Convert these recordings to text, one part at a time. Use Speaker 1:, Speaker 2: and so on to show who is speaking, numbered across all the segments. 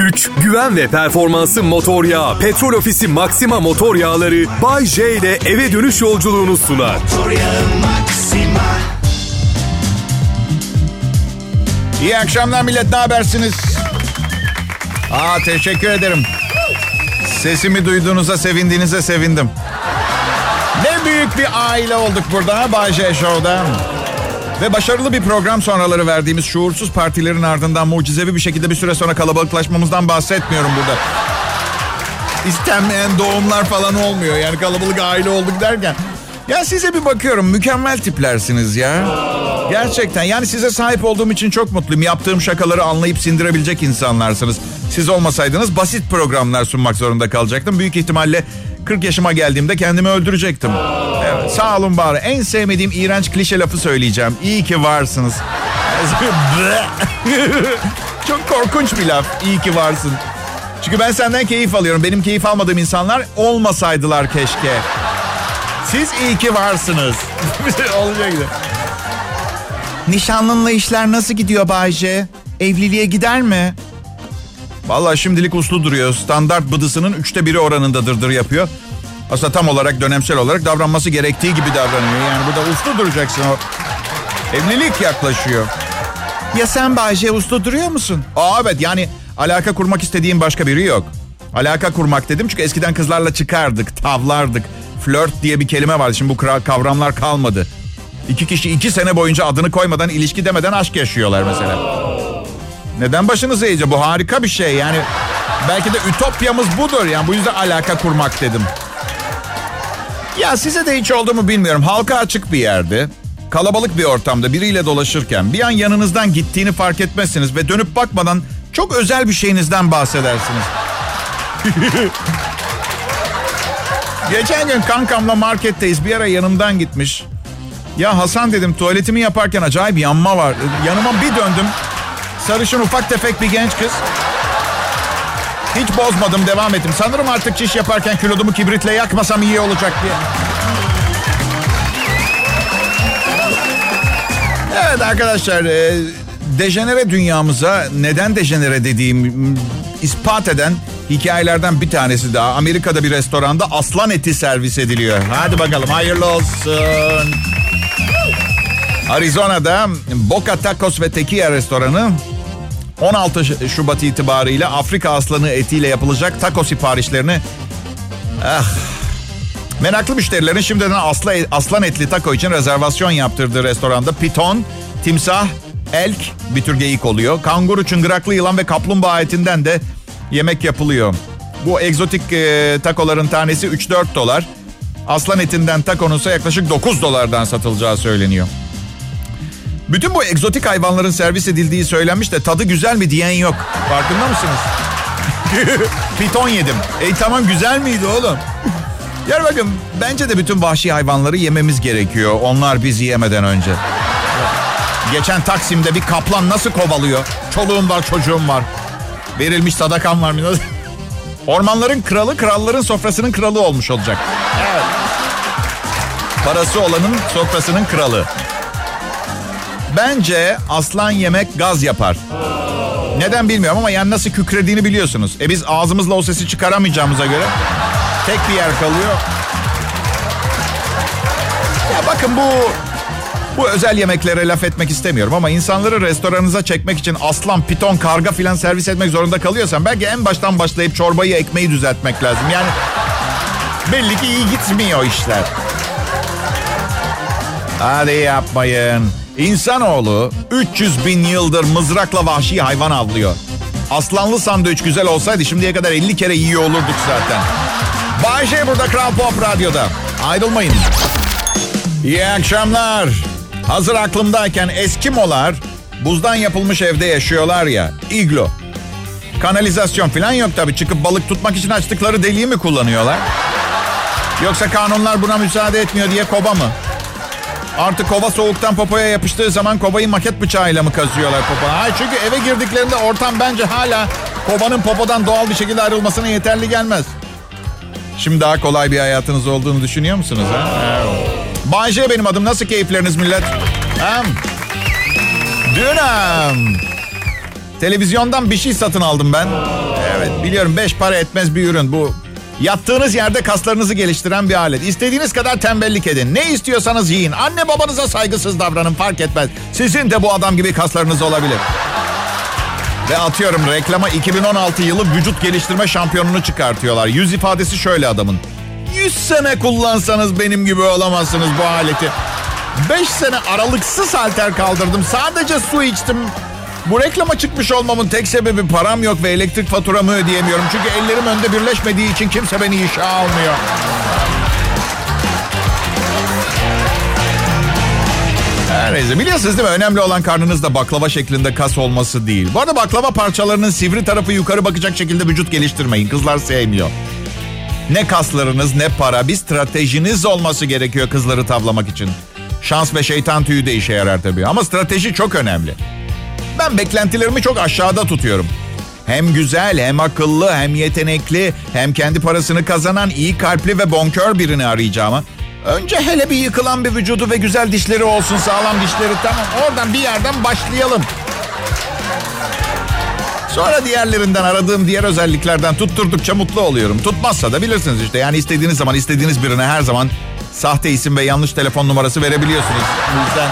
Speaker 1: güç, güven ve performansı motor yağı. Petrol Ofisi Maxima motor yağları Bay J ile eve dönüş yolculuğunu sunar.
Speaker 2: İyi akşamlar millet ne habersiniz? Aa teşekkür ederim. Sesimi duyduğunuza sevindiğinize sevindim. Ne büyük bir aile olduk burada Bay J Show'da. Ve başarılı bir program sonraları verdiğimiz şuursuz partilerin ardından mucizevi bir şekilde bir süre sonra kalabalıklaşmamızdan bahsetmiyorum burada. İstenmeyen doğumlar falan olmuyor. Yani kalabalık aile olduk derken. Ya size bir bakıyorum mükemmel tiplersiniz ya. Gerçekten yani size sahip olduğum için çok mutluyum. Yaptığım şakaları anlayıp sindirebilecek insanlarsınız. Siz olmasaydınız basit programlar sunmak zorunda kalacaktım. Büyük ihtimalle 40 yaşıma geldiğimde kendimi öldürecektim. Evet, sağ olun bari. En sevmediğim iğrenç klişe lafı söyleyeceğim. İyi ki varsınız. Çok korkunç bir laf. İyi ki varsın. Çünkü ben senden keyif alıyorum. Benim keyif almadığım insanlar olmasaydılar keşke. Siz iyi ki varsınız. Olacak gibi. Nişanlınla işler nasıl gidiyor Bayce? Evliliğe gider mi? Vallahi şimdilik uslu duruyor. Standart bıdısının üçte biri oranında dırdır yapıyor. Aslında tam olarak dönemsel olarak davranması gerektiği gibi davranıyor. Yani burada uslu duracaksın o. Evlilik yaklaşıyor. Ya sen Bayce uslu duruyor musun? Aa evet yani alaka kurmak istediğim başka biri yok. Alaka kurmak dedim çünkü eskiden kızlarla çıkardık, tavlardık. Flört diye bir kelime vardı. Şimdi bu kavramlar kalmadı. İki kişi iki sene boyunca adını koymadan, ilişki demeden aşk yaşıyorlar mesela. Neden başınızı eğice? Bu harika bir şey. Yani belki de ütopyamız budur. Yani bu yüzden alaka kurmak dedim. Ya size de hiç oldu mu bilmiyorum. Halka açık bir yerde, kalabalık bir ortamda biriyle dolaşırken bir an yanınızdan gittiğini fark etmezsiniz ve dönüp bakmadan çok özel bir şeyinizden bahsedersiniz. Geçen gün kankamla marketteyiz. Bir ara yanımdan gitmiş. Ya Hasan dedim tuvaletimi yaparken acayip yanma var. Yanıma bir döndüm. Sarışın ufak tefek bir genç kız. Hiç bozmadım devam ettim. Sanırım artık çiş yaparken kilodumu kibritle yakmasam iyi olacak diye. Evet arkadaşlar e, dejenere dünyamıza neden dejenere dediğim ispat eden hikayelerden bir tanesi daha. Amerika'da bir restoranda aslan eti servis ediliyor. Hadi bakalım hayırlı olsun. Arizona'da Boca Tacos ve Tequila restoranı 16 Şubat itibariyle Afrika aslanı etiyle yapılacak taco siparişlerini ah, meraklı müşterilerin şimdiden asla, aslan etli taco için rezervasyon yaptırdığı restoranda piton, timsah, elk bir tür geyik oluyor. Kanguru, çıngıraklı yılan ve kaplumbağa etinden de yemek yapılıyor. Bu egzotik e, takoların tanesi 3-4 dolar. Aslan etinden takonun ise yaklaşık 9 dolardan satılacağı söyleniyor. Bütün bu egzotik hayvanların servis edildiği söylenmiş de tadı güzel mi diyen yok. Farkında mısınız? Piton yedim. E tamam güzel miydi oğlum? Gel bakın bence de bütün vahşi hayvanları yememiz gerekiyor. Onlar bizi yemeden önce. Geçen Taksim'de bir kaplan nasıl kovalıyor? Çoluğum var çocuğum var. Verilmiş sadakam var mı? Ormanların kralı kralların sofrasının kralı olmuş olacak. Evet. Parası olanın sofrasının kralı. Bence aslan yemek gaz yapar. Neden bilmiyorum ama yani nasıl kükrediğini biliyorsunuz. E biz ağzımızla o sesi çıkaramayacağımıza göre tek bir yer kalıyor. Ya bakın bu bu özel yemeklere laf etmek istemiyorum ama insanları restoranınıza çekmek için aslan, piton, karga filan servis etmek zorunda kalıyorsan belki en baştan başlayıp çorbayı, ekmeği düzeltmek lazım. Yani belli ki iyi gitmiyor işler. Hadi yapmayın. İnsanoğlu 300 bin yıldır mızrakla vahşi hayvan avlıyor. Aslanlı sandviç güzel olsaydı şimdiye kadar 50 kere yiyor olurduk zaten. Bayşe burada Kral Pop Radyo'da. Ayrılmayın. İyi akşamlar. Hazır aklımdayken Eskimolar buzdan yapılmış evde yaşıyorlar ya. Iglo. Kanalizasyon falan yok tabii. Çıkıp balık tutmak için açtıkları deliği mi kullanıyorlar? Yoksa kanunlar buna müsaade etmiyor diye koba mı? Artık kova soğuktan popoya yapıştığı zaman kovayı maket bıçağıyla mı kazıyorlar popa? Hayır çünkü eve girdiklerinde ortam bence hala kovanın popodan doğal bir şekilde ayrılmasına yeterli gelmez. Şimdi daha kolay bir hayatınız olduğunu düşünüyor musunuz? Ha? Bay J benim adım. Nasıl keyifleriniz millet? Ha? Dün Televizyondan bir şey satın aldım ben. Evet biliyorum beş para etmez bir ürün bu. Yattığınız yerde kaslarınızı geliştiren bir alet. İstediğiniz kadar tembellik edin. Ne istiyorsanız yiyin. Anne babanıza saygısız davranın fark etmez. Sizin de bu adam gibi kaslarınız olabilir. Ve atıyorum reklama 2016 yılı vücut geliştirme şampiyonunu çıkartıyorlar. Yüz ifadesi şöyle adamın. 100 sene kullansanız benim gibi olamazsınız bu aleti. 5 sene aralıksız halter kaldırdım. Sadece su içtim. Bu reklama çıkmış olmamın tek sebebi param yok ve elektrik faturamı ödeyemiyorum. Çünkü ellerim önde birleşmediği için kimse beni işe almıyor. Her neyse biliyorsunuz değil mi? Önemli olan karnınızda baklava şeklinde kas olması değil. Bu arada baklava parçalarının sivri tarafı yukarı bakacak şekilde vücut geliştirmeyin. Kızlar sevmiyor. Ne kaslarınız ne para bir stratejiniz olması gerekiyor kızları tavlamak için. Şans ve şeytan tüyü de işe yarar tabii ama strateji çok önemli. Ben beklentilerimi çok aşağıda tutuyorum. Hem güzel, hem akıllı, hem yetenekli, hem kendi parasını kazanan iyi kalpli ve bonkör birini arayacağımı. Önce hele bir yıkılan bir vücudu ve güzel dişleri olsun, sağlam dişleri tamam. Oradan bir yerden başlayalım. Sonra diğerlerinden aradığım diğer özelliklerden tutturdukça mutlu oluyorum. Tutmazsa da bilirsiniz işte. Yani istediğiniz zaman istediğiniz birine her zaman sahte isim ve yanlış telefon numarası verebiliyorsunuz. Bu yüzden...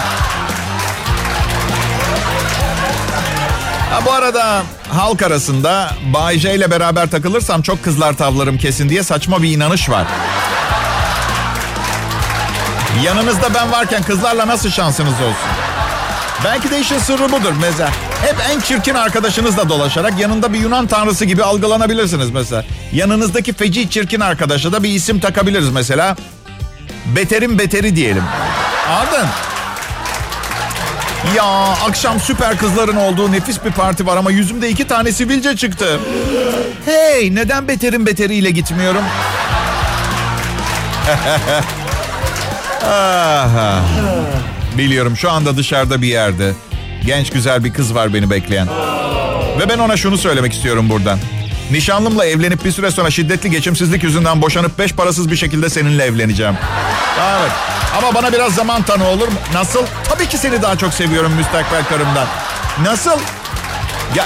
Speaker 2: Ha, bu arada halk arasında Bay J ile beraber takılırsam çok kızlar tavlarım kesin diye saçma bir inanış var. Yanınızda ben varken kızlarla nasıl şansınız olsun? Belki de işin sırrı budur mesela. Hep en çirkin arkadaşınızla dolaşarak yanında bir Yunan tanrısı gibi algılanabilirsiniz mesela. Yanınızdaki feci çirkin arkadaşa da bir isim takabiliriz mesela. Beterin beteri diyelim. Anladın? Ya akşam süper kızların olduğu nefis bir parti var ama yüzümde iki tane sivilce çıktı. Hey neden beterin beteriyle gitmiyorum? Biliyorum şu anda dışarıda bir yerde. Genç güzel bir kız var beni bekleyen. Ve ben ona şunu söylemek istiyorum buradan. Nişanlımla evlenip bir süre sonra şiddetli geçimsizlik yüzünden boşanıp beş parasız bir şekilde seninle evleneceğim. Evet. Ama bana biraz zaman tanı olur mu? Nasıl? Tabii ki seni daha çok seviyorum müstakbel karımdan. Nasıl? Ya,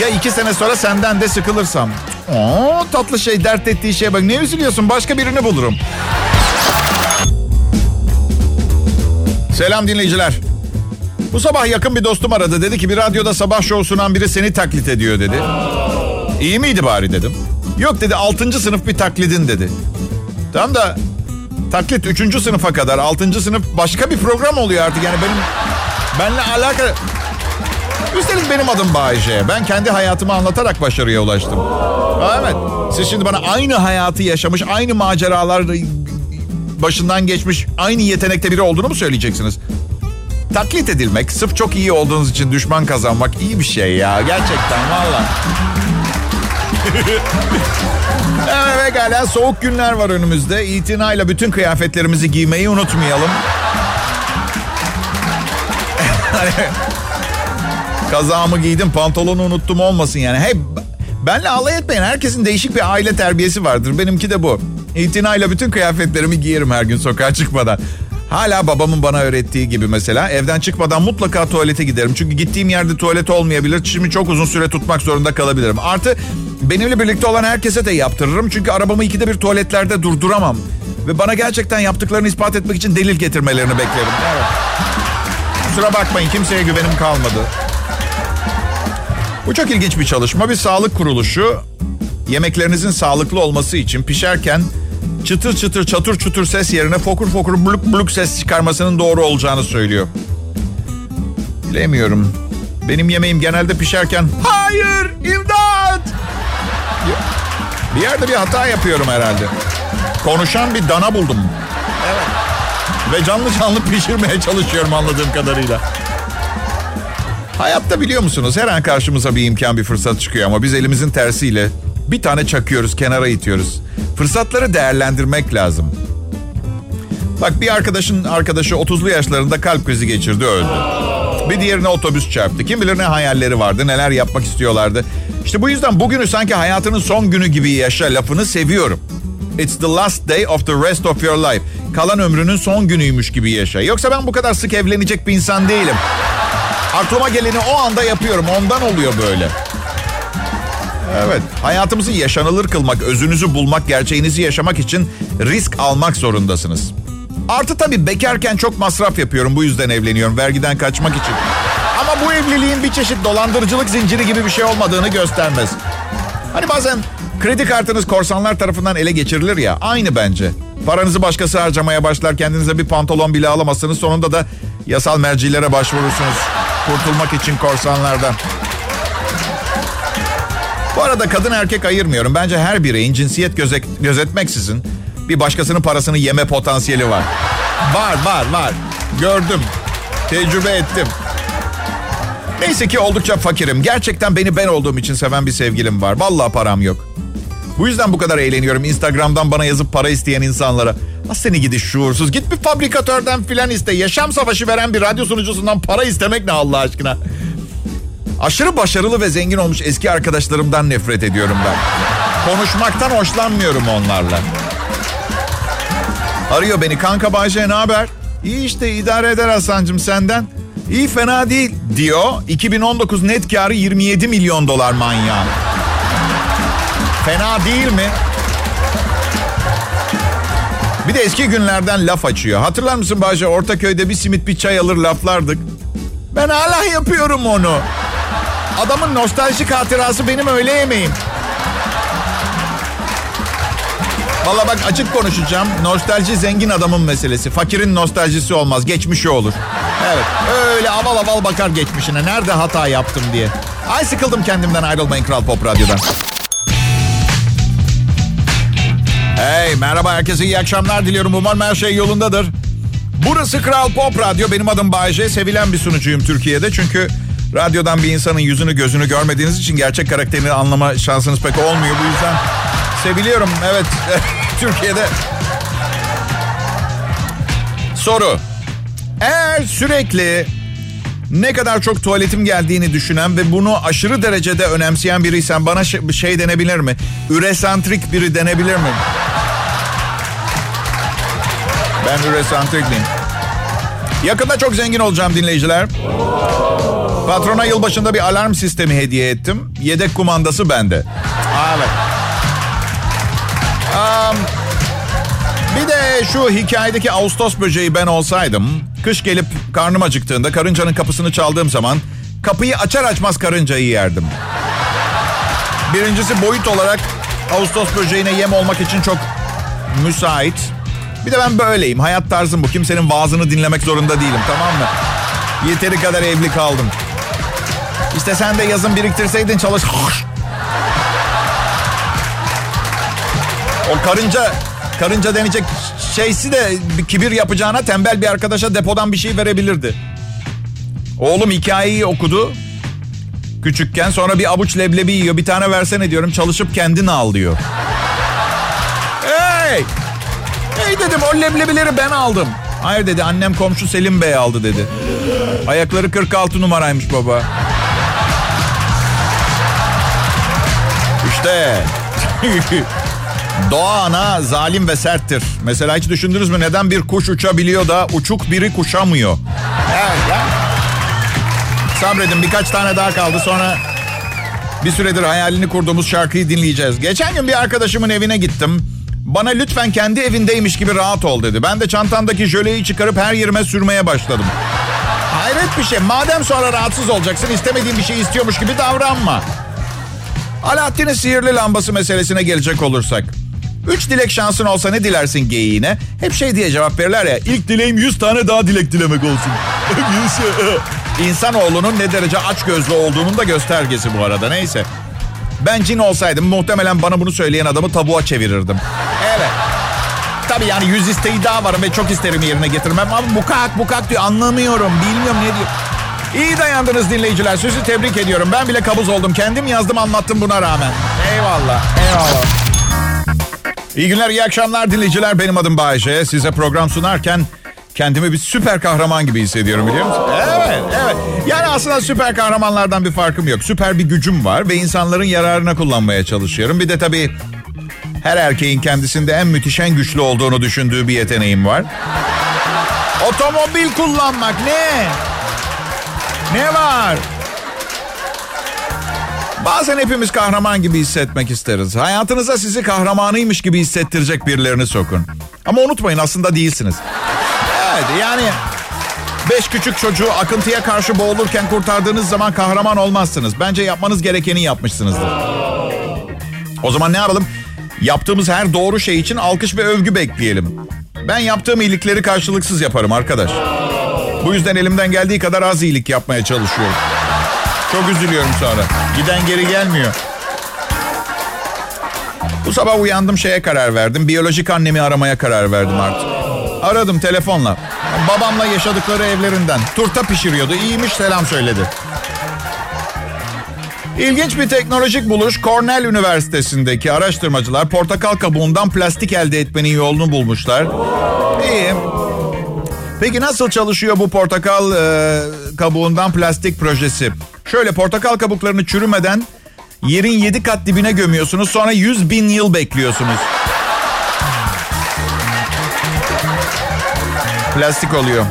Speaker 2: ya iki sene sonra senden de sıkılırsam. Oo, tatlı şey dert ettiği şeye bak. Ne üzülüyorsun? Başka birini bulurum. Selam dinleyiciler. Bu sabah yakın bir dostum aradı. Dedi ki bir radyoda sabah şov sunan biri seni taklit ediyor dedi. İyi miydi bari dedim. Yok dedi 6. sınıf bir taklidin dedi. Tamam da taklit 3. sınıfa kadar 6. sınıf başka bir program oluyor artık. Yani benim benle alakalı... Üstelik benim adım Bayece. Ben kendi hayatımı anlatarak başarıya ulaştım. Evet. Siz şimdi bana aynı hayatı yaşamış, aynı maceralar başından geçmiş, aynı yetenekte biri olduğunu mu söyleyeceksiniz? Taklit edilmek, sırf çok iyi olduğunuz için düşman kazanmak iyi bir şey ya. Gerçekten valla. evet pekala soğuk günler var önümüzde. İtinayla bütün kıyafetlerimizi giymeyi unutmayalım. Kazağımı giydim pantolonu unuttum olmasın yani. Hey benle alay etmeyin. Herkesin değişik bir aile terbiyesi vardır. Benimki de bu. İtinayla bütün kıyafetlerimi giyerim her gün sokağa çıkmadan. Hala babamın bana öğrettiği gibi mesela evden çıkmadan mutlaka tuvalete giderim. Çünkü gittiğim yerde tuvalet olmayabilir. Çişimi çok uzun süre tutmak zorunda kalabilirim. Artı benimle birlikte olan herkese de yaptırırım. Çünkü arabamı ikide bir tuvaletlerde durduramam. Ve bana gerçekten yaptıklarını ispat etmek için delil getirmelerini beklerim. Evet. Kusura bakmayın kimseye güvenim kalmadı. Bu çok ilginç bir çalışma. Bir sağlık kuruluşu yemeklerinizin sağlıklı olması için pişerken çıtır çıtır çatır çutur ses yerine fokur fokur bluk bluk ses çıkarmasının doğru olacağını söylüyor. Bilemiyorum. Benim yemeğim genelde pişerken hayır imdat bir yerde bir hata yapıyorum herhalde. Konuşan bir dana buldum. Evet. Ve canlı canlı pişirmeye çalışıyorum anladığım kadarıyla. Hayatta biliyor musunuz her an karşımıza bir imkan bir fırsat çıkıyor ama biz elimizin tersiyle bir tane çakıyoruz kenara itiyoruz. Fırsatları değerlendirmek lazım. Bak bir arkadaşın arkadaşı 30'lu yaşlarında kalp krizi geçirdi öldü. Bir diğerine otobüs çarptı. Kim bilir ne hayalleri vardı, neler yapmak istiyorlardı. İşte bu yüzden bugünü sanki hayatının son günü gibi yaşa lafını seviyorum. It's the last day of the rest of your life. Kalan ömrünün son günüymüş gibi yaşa. Yoksa ben bu kadar sık evlenecek bir insan değilim. Aklıma geleni o anda yapıyorum. Ondan oluyor böyle. Evet. Hayatımızı yaşanılır kılmak, özünüzü bulmak, gerçeğinizi yaşamak için risk almak zorundasınız. Artı tabii bekarken çok masraf yapıyorum. Bu yüzden evleniyorum. Vergiden kaçmak için. Ama bu evliliğin bir çeşit dolandırıcılık zinciri gibi bir şey olmadığını göstermez. Hani bazen kredi kartınız korsanlar tarafından ele geçirilir ya. Aynı bence. Paranızı başkası harcamaya başlar. Kendinize bir pantolon bile alamazsınız. Sonunda da yasal mercilere başvurursunuz. Kurtulmak için korsanlardan. Bu arada kadın erkek ayırmıyorum. Bence her bireyin cinsiyet gözet, gözetmeksizin bir başkasının parasını yeme potansiyeli var. Var var var. Gördüm. Tecrübe ettim. Neyse ki oldukça fakirim. Gerçekten beni ben olduğum için seven bir sevgilim var. Vallahi param yok. Bu yüzden bu kadar eğleniyorum Instagram'dan bana yazıp para isteyen insanlara. Ha seni gidi şuursuz. Git bir fabrikatörden filan iste. Yaşam savaşı veren bir radyo sunucusundan para istemek ne Allah aşkına. Aşırı başarılı ve zengin olmuş eski arkadaşlarımdan nefret ediyorum ben. Konuşmaktan hoşlanmıyorum onlarla. Arıyor beni. Kanka Bayce ne haber? İyi işte idare eder Hasan'cığım senden. İyi fena değil diyor. 2019 net karı 27 milyon dolar manyağı. Fena değil mi? Bir de eski günlerden laf açıyor. Hatırlar mısın Bayce? Ortaköy'de bir simit bir çay alır laflardık. Ben hala yapıyorum onu. Adamın nostaljik hatırası benim öğle yemeğim. Valla bak açık konuşacağım. Nostalji zengin adamın meselesi. Fakirin nostaljisi olmaz. Geçmişi olur. Evet. Öyle aval aval bakar geçmişine. Nerede hata yaptım diye. Ay sıkıldım kendimden ayrılmayın Kral Pop Radyo'dan. Hey merhaba herkese iyi akşamlar diliyorum. Umarım her şey yolundadır. Burası Kral Pop Radyo. Benim adım Bayece. Sevilen bir sunucuyum Türkiye'de. Çünkü radyodan bir insanın yüzünü gözünü görmediğiniz için gerçek karakterini anlama şansınız pek olmuyor. Bu yüzden seviliyorum. Evet Türkiye'de. Soru. Eğer sürekli ne kadar çok tuvaletim geldiğini düşünen ve bunu aşırı derecede önemseyen biriysen bana şey, denebilir mi? Üresantrik biri denebilir mi? Ben üresantrik miyim? Yakında çok zengin olacağım dinleyiciler. Patrona yılbaşında bir alarm sistemi hediye ettim. Yedek kumandası bende. Evet. Um, bir de şu hikayedeki Ağustos böceği ben olsaydım... ...kış gelip karnım acıktığında karıncanın kapısını çaldığım zaman... ...kapıyı açar açmaz karıncayı yerdim. Birincisi boyut olarak Ağustos böceğine yem olmak için çok müsait. Bir de ben böyleyim. Hayat tarzım bu. Kimsenin vaazını dinlemek zorunda değilim tamam mı? Yeteri kadar evli kaldım. İşte sen de yazın biriktirseydin çalış... O karınca karınca denecek şeysi de bir kibir yapacağına tembel bir arkadaşa depodan bir şey verebilirdi. Oğlum hikayeyi okudu. Küçükken sonra bir avuç leblebi yiyor. Bir tane versene diyorum. Çalışıp kendin al diyor. Hey! Hey dedim o leblebileri ben aldım. Hayır dedi annem komşu Selim Bey aldı dedi. Ayakları 46 numaraymış baba. İşte Doğa ana zalim ve serttir. Mesela hiç düşündünüz mü neden bir kuş uçabiliyor da uçuk biri kuşamıyor? Evet ya. Sabredin birkaç tane daha kaldı sonra bir süredir hayalini kurduğumuz şarkıyı dinleyeceğiz. Geçen gün bir arkadaşımın evine gittim. Bana lütfen kendi evindeymiş gibi rahat ol dedi. Ben de çantamdaki jöleyi çıkarıp her yerime sürmeye başladım. Hayret bir şey. Madem sonra rahatsız olacaksın istemediğin bir şey istiyormuş gibi davranma. Alaaddin'in sihirli lambası meselesine gelecek olursak. Üç dilek şansın olsa ne dilersin geyiğine? Hep şey diye cevap verirler ya. İlk dileğim yüz tane daha dilek dilemek olsun. İnsanoğlunun ne derece aç gözlü olduğunun da göstergesi bu arada. Neyse. Ben cin olsaydım muhtemelen bana bunu söyleyen adamı tabuğa çevirirdim. Evet. Tabii yani yüz isteği daha var ve çok isterim yerine getirmem. Ama bukak bukak diyor anlamıyorum. Bilmiyorum ne diyor. İyi dayandınız dinleyiciler. Sizi tebrik ediyorum. Ben bile kabuz oldum. Kendim yazdım anlattım buna rağmen. Eyvallah. Eyvallah. İyi günler, iyi akşamlar dinleyiciler. Benim adım Bayece. Size program sunarken kendimi bir süper kahraman gibi hissediyorum biliyor musun? Evet, evet. Yani aslında süper kahramanlardan bir farkım yok. Süper bir gücüm var ve insanların yararına kullanmaya çalışıyorum. Bir de tabii her erkeğin kendisinde en müthiş, en güçlü olduğunu düşündüğü bir yeteneğim var. Otomobil kullanmak ne? Ne var? Bazen hepimiz kahraman gibi hissetmek isteriz. Hayatınıza sizi kahramanıymış gibi hissettirecek birilerini sokun. Ama unutmayın aslında değilsiniz. Evet yani beş küçük çocuğu akıntıya karşı boğulurken kurtardığınız zaman kahraman olmazsınız. Bence yapmanız gerekeni yapmışsınızdır. O zaman ne yapalım? Yaptığımız her doğru şey için alkış ve övgü bekleyelim. Ben yaptığım iyilikleri karşılıksız yaparım arkadaş. Bu yüzden elimden geldiği kadar az iyilik yapmaya çalışıyorum. Çok üzülüyorum sonra. Giden geri gelmiyor. Bu sabah uyandım şeye karar verdim. Biyolojik annemi aramaya karar verdim artık. Aradım telefonla. Babamla yaşadıkları evlerinden. Turta pişiriyordu. İyiymiş selam söyledi. İlginç bir teknolojik buluş. Cornell Üniversitesi'ndeki araştırmacılar portakal kabuğundan plastik elde etmenin yolunu bulmuşlar. İyi. Peki nasıl çalışıyor bu portakal e, kabuğundan plastik projesi? Şöyle portakal kabuklarını çürümeden yerin yedi kat dibine gömüyorsunuz. Sonra 100 bin yıl bekliyorsunuz. Plastik oluyor.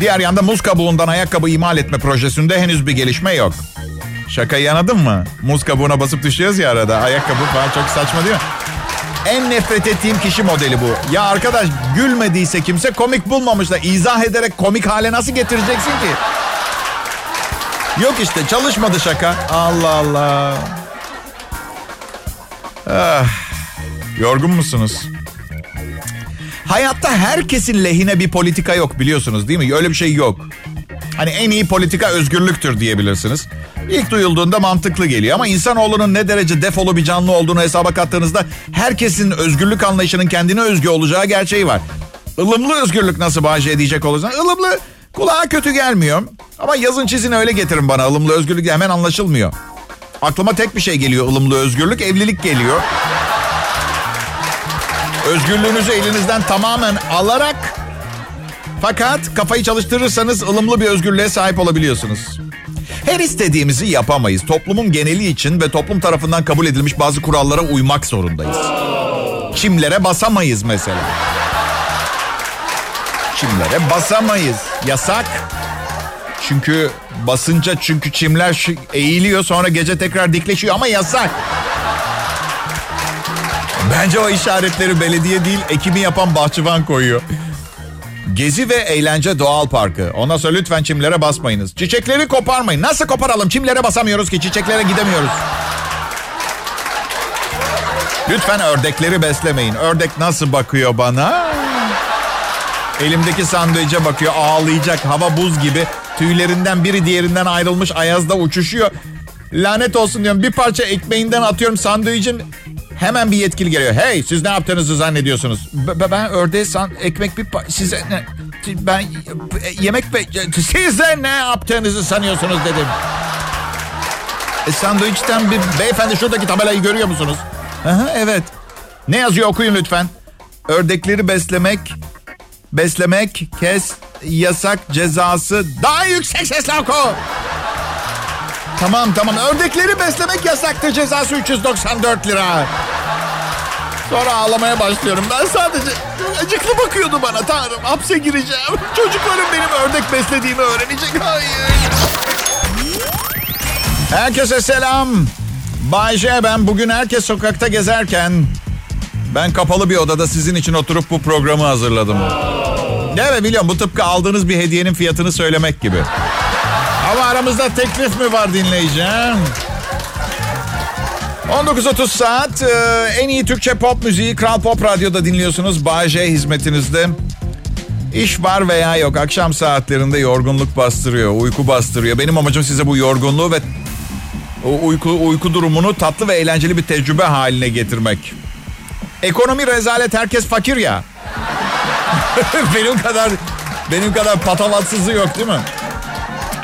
Speaker 2: Diğer yanda muz kabuğundan ayakkabı imal etme projesinde henüz bir gelişme yok. Şakayı anladın mı? Muz kabuğuna basıp düşüyoruz ya arada. Ayakkabı falan çok saçma değil mi? En nefret ettiğim kişi modeli bu. Ya arkadaş gülmediyse kimse komik bulmamış da izah ederek komik hale nasıl getireceksin ki? Yok işte çalışmadı şaka. Allah Allah. Ah, yorgun musunuz? Hayatta herkesin lehine bir politika yok biliyorsunuz değil mi? Öyle bir şey yok. Hani en iyi politika özgürlüktür diyebilirsiniz. İlk duyulduğunda mantıklı geliyor ama insanoğlunun ne derece defolu bir canlı olduğunu hesaba kattığınızda herkesin özgürlük anlayışının kendine özgü olacağı gerçeği var. Ilımlı özgürlük nasıl bahşe edecek olursan ılımlı kulağa kötü gelmiyor. Ama yazın çizin öyle getirin bana ılımlı özgürlük hemen anlaşılmıyor. Aklıma tek bir şey geliyor ılımlı özgürlük evlilik geliyor. Özgürlüğünüzü elinizden tamamen alarak fakat kafayı çalıştırırsanız ılımlı bir özgürlüğe sahip olabiliyorsunuz. Her istediğimizi yapamayız. Toplumun geneli için ve toplum tarafından kabul edilmiş bazı kurallara uymak zorundayız. Çimlere basamayız mesela. Çimlere basamayız. Yasak. Çünkü basınca çünkü çimler eğiliyor sonra gece tekrar dikleşiyor ama yasak. Bence o işaretleri belediye değil ekimi yapan bahçıvan koyuyor. Gezi ve Eğlence Doğal Parkı. Ondan sonra lütfen çimlere basmayınız. Çiçekleri koparmayın. Nasıl koparalım? Çimlere basamıyoruz ki çiçeklere gidemiyoruz. Lütfen ördekleri beslemeyin. Ördek nasıl bakıyor bana? Elimdeki sandviçe bakıyor ağlayacak. Hava buz gibi. Tüylerinden biri diğerinden ayrılmış ayazda uçuşuyor. Lanet olsun diyorum. Bir parça ekmeğinden atıyorum sandviçin Hemen bir yetkili geliyor. Hey siz ne yaptığınızı zannediyorsunuz? B- ben ördeğe san ekmek bir size ne ben yemek siz de ne yaptığınızı sanıyorsunuz dedim. E, sandviçten bir beyefendi şuradaki tabelayı görüyor musunuz? Aha, evet. Ne yazıyor okuyun lütfen. Ördekleri beslemek beslemek kes yasak cezası daha yüksek sesle oku. Tamam tamam ördekleri beslemek yasaktır cezası 394 lira. Sonra ağlamaya başlıyorum. Ben sadece acıklı bakıyordu bana tanrım. Hapse gireceğim. Çocuklarım benim ördek beslediğimi öğrenecek. Hayır. Herkese selam. Bayce ben bugün herkes sokakta gezerken ben kapalı bir odada sizin için oturup bu programı hazırladım. Evet biliyorum bu tıpkı aldığınız bir hediyenin fiyatını söylemek gibi. Ama aramızda teklif mi var dinleyici? 19.30 saat e, en iyi Türkçe pop müziği Kral Pop Radyo'da dinliyorsunuz. J hizmetinizde. İş var veya yok akşam saatlerinde yorgunluk bastırıyor, uyku bastırıyor. Benim amacım size bu yorgunluğu ve uyku, uyku durumunu tatlı ve eğlenceli bir tecrübe haline getirmek. Ekonomi rezalet herkes fakir ya. benim kadar benim kadar patavatsızı yok değil mi?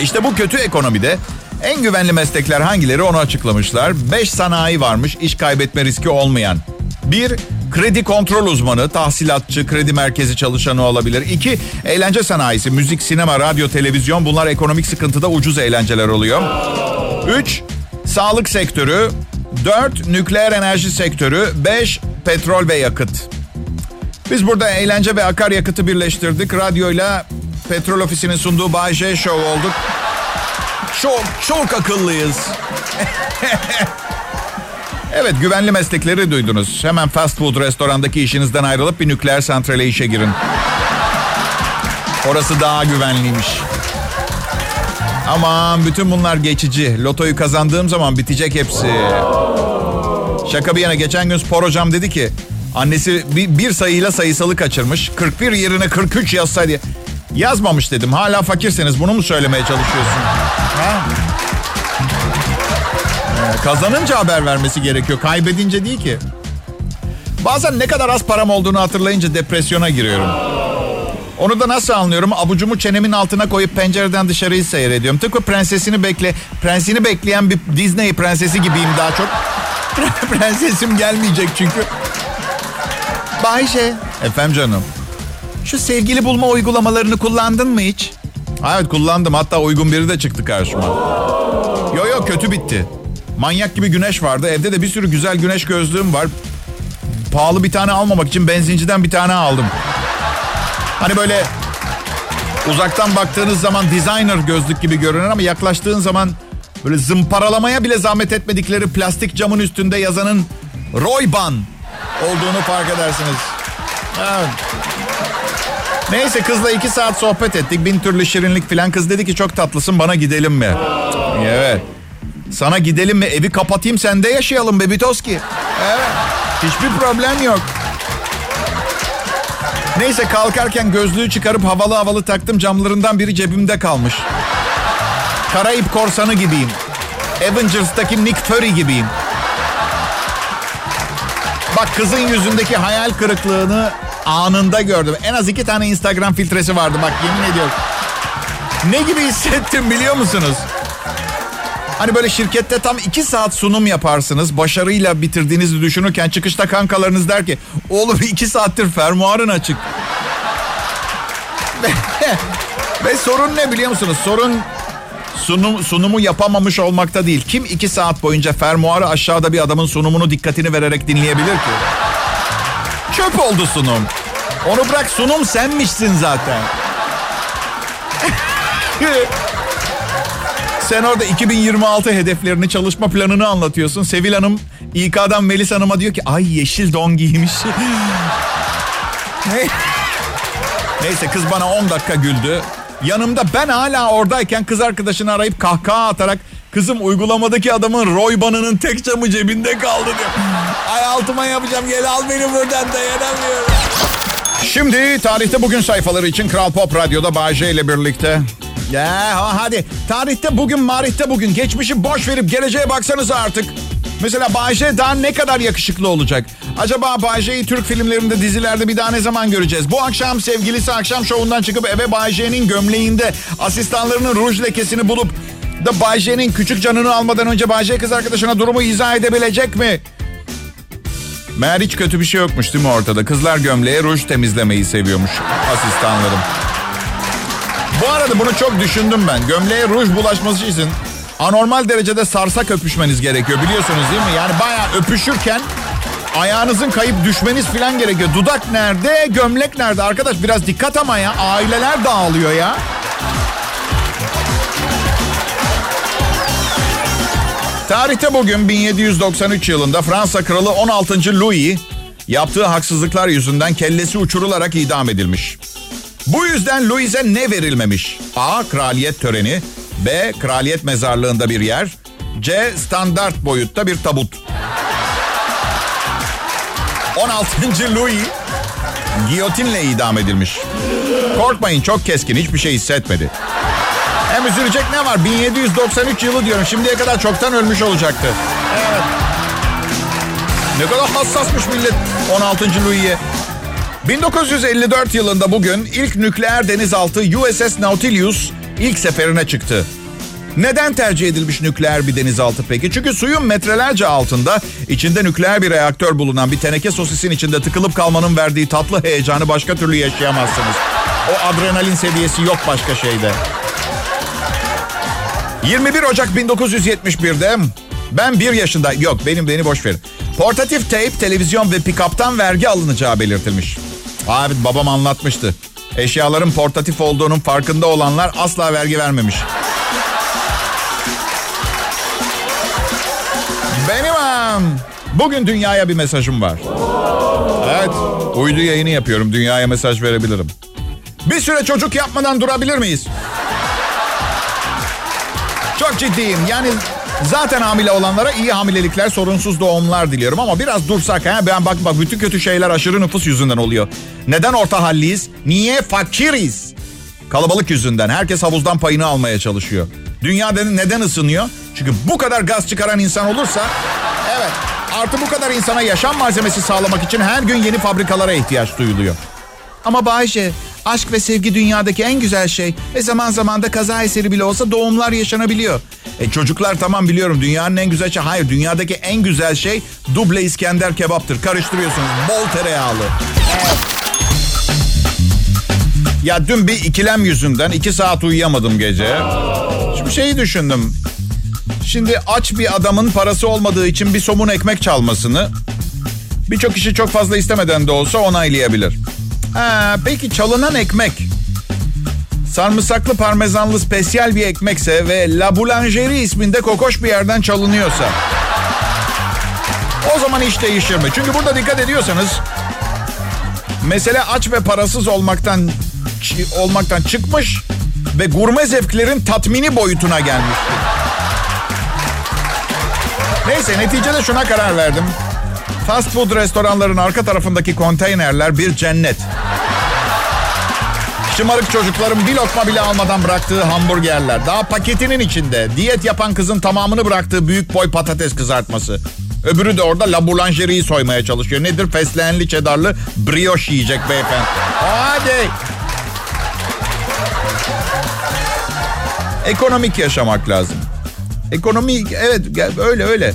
Speaker 2: İşte bu kötü ekonomide en güvenli meslekler hangileri onu açıklamışlar. 5 sanayi varmış iş kaybetme riski olmayan. 1. Kredi kontrol uzmanı, tahsilatçı, kredi merkezi çalışanı olabilir. 2. Eğlence sanayisi, müzik, sinema, radyo, televizyon bunlar ekonomik sıkıntıda ucuz eğlenceler oluyor. 3. Sağlık sektörü. 4. Nükleer enerji sektörü. 5. Petrol ve yakıt. Biz burada eğlence ve akaryakıtı birleştirdik. Radyoyla Petrol Ofisi'nin sunduğu Bay J Show olduk. çok çok akıllıyız. evet güvenli meslekleri duydunuz. Hemen fast food restorandaki işinizden ayrılıp bir nükleer santrale işe girin. Orası daha güvenliymiş. Aman bütün bunlar geçici. Lotoyu kazandığım zaman bitecek hepsi. Şaka bir yana geçen gün spor hocam dedi ki annesi bir, bir sayıyla sayısalı kaçırmış. 41 yerine 43 yazsaydı. Yazmamış dedim. Hala fakirseniz bunu mu söylemeye çalışıyorsun? Ha? Ee, kazanınca haber vermesi gerekiyor. Kaybedince değil ki. Bazen ne kadar az param olduğunu hatırlayınca depresyona giriyorum. Onu da nasıl anlıyorum? Abucumu çenemin altına koyup pencereden dışarıyı seyrediyorum. Tıpkı prensesini bekle, prensini bekleyen bir Disney prensesi gibiyim daha çok. Prensesim gelmeyecek çünkü. Bayşe. Efendim canım. Şu sevgili bulma uygulamalarını kullandın mı hiç? Evet kullandım. Hatta uygun biri de çıktı karşıma. Yo yo kötü bitti. Manyak gibi güneş vardı. Evde de bir sürü güzel güneş gözlüğüm var. Pahalı bir tane almamak için benzinciden bir tane aldım. Hani böyle uzaktan baktığınız zaman designer gözlük gibi görünür ama yaklaştığın zaman böyle zımparalamaya bile zahmet etmedikleri plastik camın üstünde yazanın Royban olduğunu fark edersiniz. Evet. Neyse kızla iki saat sohbet ettik. Bin türlü şirinlik filan. Kız dedi ki çok tatlısın bana gidelim mi? Evet. Sana gidelim mi? Evi kapatayım sende yaşayalım Bebitoski. Evet. Hiçbir problem yok. Neyse kalkarken gözlüğü çıkarıp havalı havalı taktım. Camlarından biri cebimde kalmış. Karayip korsanı gibiyim. Avengers'taki Nick Fury gibiyim. Bak kızın yüzündeki hayal kırıklığını anında gördüm. En az iki tane Instagram filtresi vardı bak yemin ediyorum. Ne gibi hissettim biliyor musunuz? Hani böyle şirkette tam iki saat sunum yaparsınız. Başarıyla bitirdiğinizi düşünürken çıkışta kankalarınız der ki... Oğlum iki saattir fermuarın açık. Ve sorun ne biliyor musunuz? Sorun sunum, sunumu yapamamış olmakta değil. Kim iki saat boyunca fermuarı aşağıda bir adamın sunumunu dikkatini vererek dinleyebilir ki? Çöp oldu sunum. Onu bırak sunum senmişsin zaten. Sen orada 2026 hedeflerini, çalışma planını anlatıyorsun. Sevil Hanım İK'dan Melis Hanım'a diyor ki ay yeşil don giymiş. ne? Neyse kız bana 10 dakika güldü. Yanımda ben hala oradayken kız arkadaşını arayıp kahkaha atarak kızım uygulamadaki adamın Roy banının tek camı cebinde kaldı diyor. Ay altıma yapacağım gel al beni buradan dayanamıyorum. Şimdi tarihte bugün sayfaları için Kral Pop Radyo'da Bağcay ile birlikte. Ya hadi tarihte bugün marihte bugün geçmişi boş verip geleceğe baksanız artık. Mesela Bayce daha ne kadar yakışıklı olacak? Acaba Bayce'yi Türk filmlerinde, dizilerde bir daha ne zaman göreceğiz? Bu akşam sevgilisi akşam şovundan çıkıp eve Bayce'nin gömleğinde asistanlarının ruj lekesini bulup da Bayce'nin küçük canını almadan önce Bayce kız arkadaşına durumu izah edebilecek mi? Meğer hiç kötü bir şey yokmuş değil mi ortada? Kızlar gömleğe ruj temizlemeyi seviyormuş asistanlarım. Bu arada bunu çok düşündüm ben. Gömleğe ruj bulaşması için anormal derecede sarsak öpüşmeniz gerekiyor biliyorsunuz değil mi? Yani bayağı öpüşürken ayağınızın kayıp düşmeniz falan gerekiyor. Dudak nerede, gömlek nerede? Arkadaş biraz dikkat ama ya. Aileler dağılıyor ya. Tarihte bugün 1793 yılında Fransa Kralı 16. Louis yaptığı haksızlıklar yüzünden kellesi uçurularak idam edilmiş. Bu yüzden Louis'e ne verilmemiş? A. Kraliyet töreni. B. Kraliyet mezarlığında bir yer. C. Standart boyutta bir tabut. 16. Louis giyotinle idam edilmiş. Korkmayın çok keskin hiçbir şey hissetmedi. Hem üzülecek ne var? 1793 yılı diyorum. Şimdiye kadar çoktan ölmüş olacaktı. Evet. Ne kadar hassasmış millet 16. Louis'e. 1954 yılında bugün ilk nükleer denizaltı USS Nautilus ilk seferine çıktı. Neden tercih edilmiş nükleer bir denizaltı peki? Çünkü suyun metrelerce altında içinde nükleer bir reaktör bulunan bir teneke sosisin içinde tıkılıp kalmanın verdiği tatlı heyecanı başka türlü yaşayamazsınız. O adrenalin seviyesi yok başka şeyde. 21 Ocak 1971'de ben bir yaşında yok benim beni boş verin. Portatif teyp, televizyon ve pikaptan vergi alınacağı belirtilmiş. Abi babam anlatmıştı. Eşyaların portatif olduğunun farkında olanlar asla vergi vermemiş. Benim am. Bugün dünyaya bir mesajım var. Evet, uydu yayını yapıyorum. Dünyaya mesaj verebilirim. Bir süre çocuk yapmadan durabilir miyiz? Çok ciddiyim. Yani zaten hamile olanlara iyi hamilelikler, sorunsuz doğumlar diliyorum. Ama biraz dursak ha. Ben bak bak bütün kötü şeyler aşırı nüfus yüzünden oluyor. Neden orta halliyiz? Niye fakiriz? Kalabalık yüzünden. Herkes havuzdan payını almaya çalışıyor. Dünya neden ısınıyor? Çünkü bu kadar gaz çıkaran insan olursa... Evet. Artı bu kadar insana yaşam malzemesi sağlamak için her gün yeni fabrikalara ihtiyaç duyuluyor. Ama Bayşe, aşk ve sevgi dünyadaki en güzel şey. Ve zaman zaman da kaza eseri bile olsa doğumlar yaşanabiliyor. E çocuklar tamam biliyorum dünyanın en güzel şey. Hayır dünyadaki en güzel şey duble İskender kebaptır. Karıştırıyorsunuz bol tereyağlı. Ya dün bir ikilem yüzünden iki saat uyuyamadım gece. Şimdi şeyi düşündüm. Şimdi aç bir adamın parası olmadığı için bir somun ekmek çalmasını birçok kişi çok fazla istemeden de olsa onaylayabilir. Ha, peki çalınan ekmek sarımsaklı parmesanlı spesyal bir ekmekse ve La Boulangerie isminde kokoş bir yerden çalınıyorsa o zaman iş değişir mi? Çünkü burada dikkat ediyorsanız mesele aç ve parasız olmaktan olmaktan çıkmış ve gurme zevklerin tatmini boyutuna gelmiştir. Neyse neticede şuna karar verdim. Fast food restoranların arka tarafındaki konteynerler bir cennet. Şımarık çocukların bir lokma bile almadan bıraktığı hamburgerler. Daha paketinin içinde. Diyet yapan kızın tamamını bıraktığı büyük boy patates kızartması. Öbürü de orada la boulangerie'yi soymaya çalışıyor. Nedir? Fesleğenli çedarlı brioche yiyecek beyefendi. Hadi. Ekonomik yaşamak lazım. Ekonomi evet öyle öyle.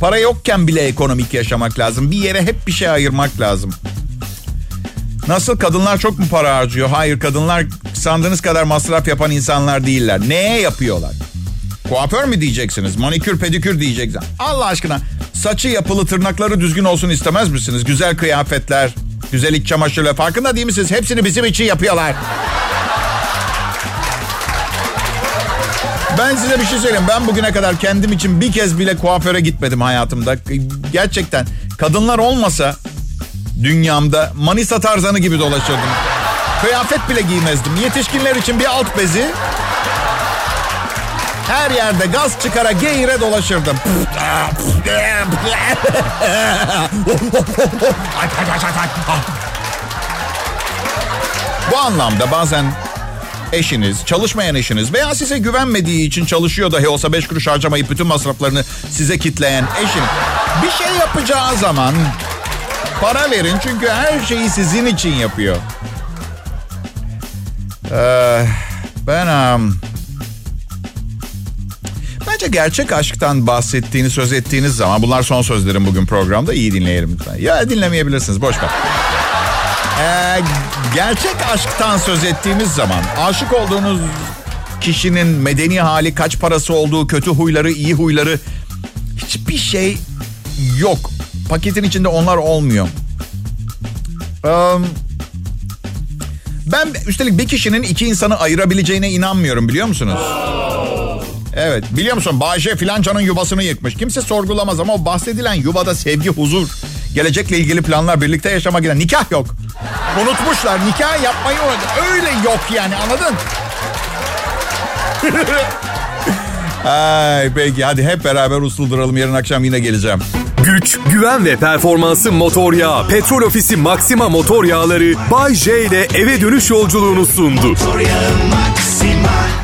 Speaker 2: Para yokken bile ekonomik yaşamak lazım. Bir yere hep bir şey ayırmak lazım. Nasıl kadınlar çok mu para harcıyor? Hayır kadınlar sandığınız kadar masraf yapan insanlar değiller. Neye yapıyorlar? Kuaför mü diyeceksiniz? Manikür pedikür diyeceksiniz. Allah aşkına saçı yapılı tırnakları düzgün olsun istemez misiniz? Güzel kıyafetler, güzel iç çamaşırları farkında değil misiniz? Hepsini bizim için yapıyorlar. Ben size bir şey söyleyeyim. Ben bugüne kadar kendim için bir kez bile kuaföre gitmedim hayatımda. Gerçekten kadınlar olmasa dünyamda Manisa tarzanı gibi dolaşırdım. Kıyafet bile giymezdim. Yetişkinler için bir alt bezi. Her yerde gaz çıkara geğire dolaşırdım. Bu anlamda bazen eşiniz, çalışmayan eşiniz veya size güvenmediği için çalışıyor dahi olsa beş kuruş harcamayıp bütün masraflarını size kitleyen eşin bir şey yapacağı zaman para verin çünkü her şeyi sizin için yapıyor. Ee, ben bence gerçek aşktan bahsettiğini söz ettiğiniz zaman bunlar son sözlerim bugün programda iyi dinleyelim lütfen. Ya dinlemeyebilirsiniz boş ver. Ee, gerçek aşktan söz ettiğimiz zaman aşık olduğunuz kişinin medeni hali, kaç parası olduğu, kötü huyları, iyi huyları hiçbir şey yok. Paketin içinde onlar olmuyor. Ben üstelik bir kişinin iki insanı ayırabileceğine inanmıyorum biliyor musunuz? Evet biliyor musun Bayşe filancanın yuvasını yıkmış. Kimse sorgulamaz ama o bahsedilen yuvada sevgi, huzur, gelecekle ilgili planlar, birlikte yaşamak giden nikah yok. Unutmuşlar nikah yapmayı öyle yok yani anladın? Ay peki hadi hep beraber usul duralım yarın akşam yine geleceğim.
Speaker 1: Güç, güven ve performansı motor yağı. Petrol Ofisi Maxima motor yağları Bay J ile eve dönüş yolculuğunu sundu. Motor yağı Maxima.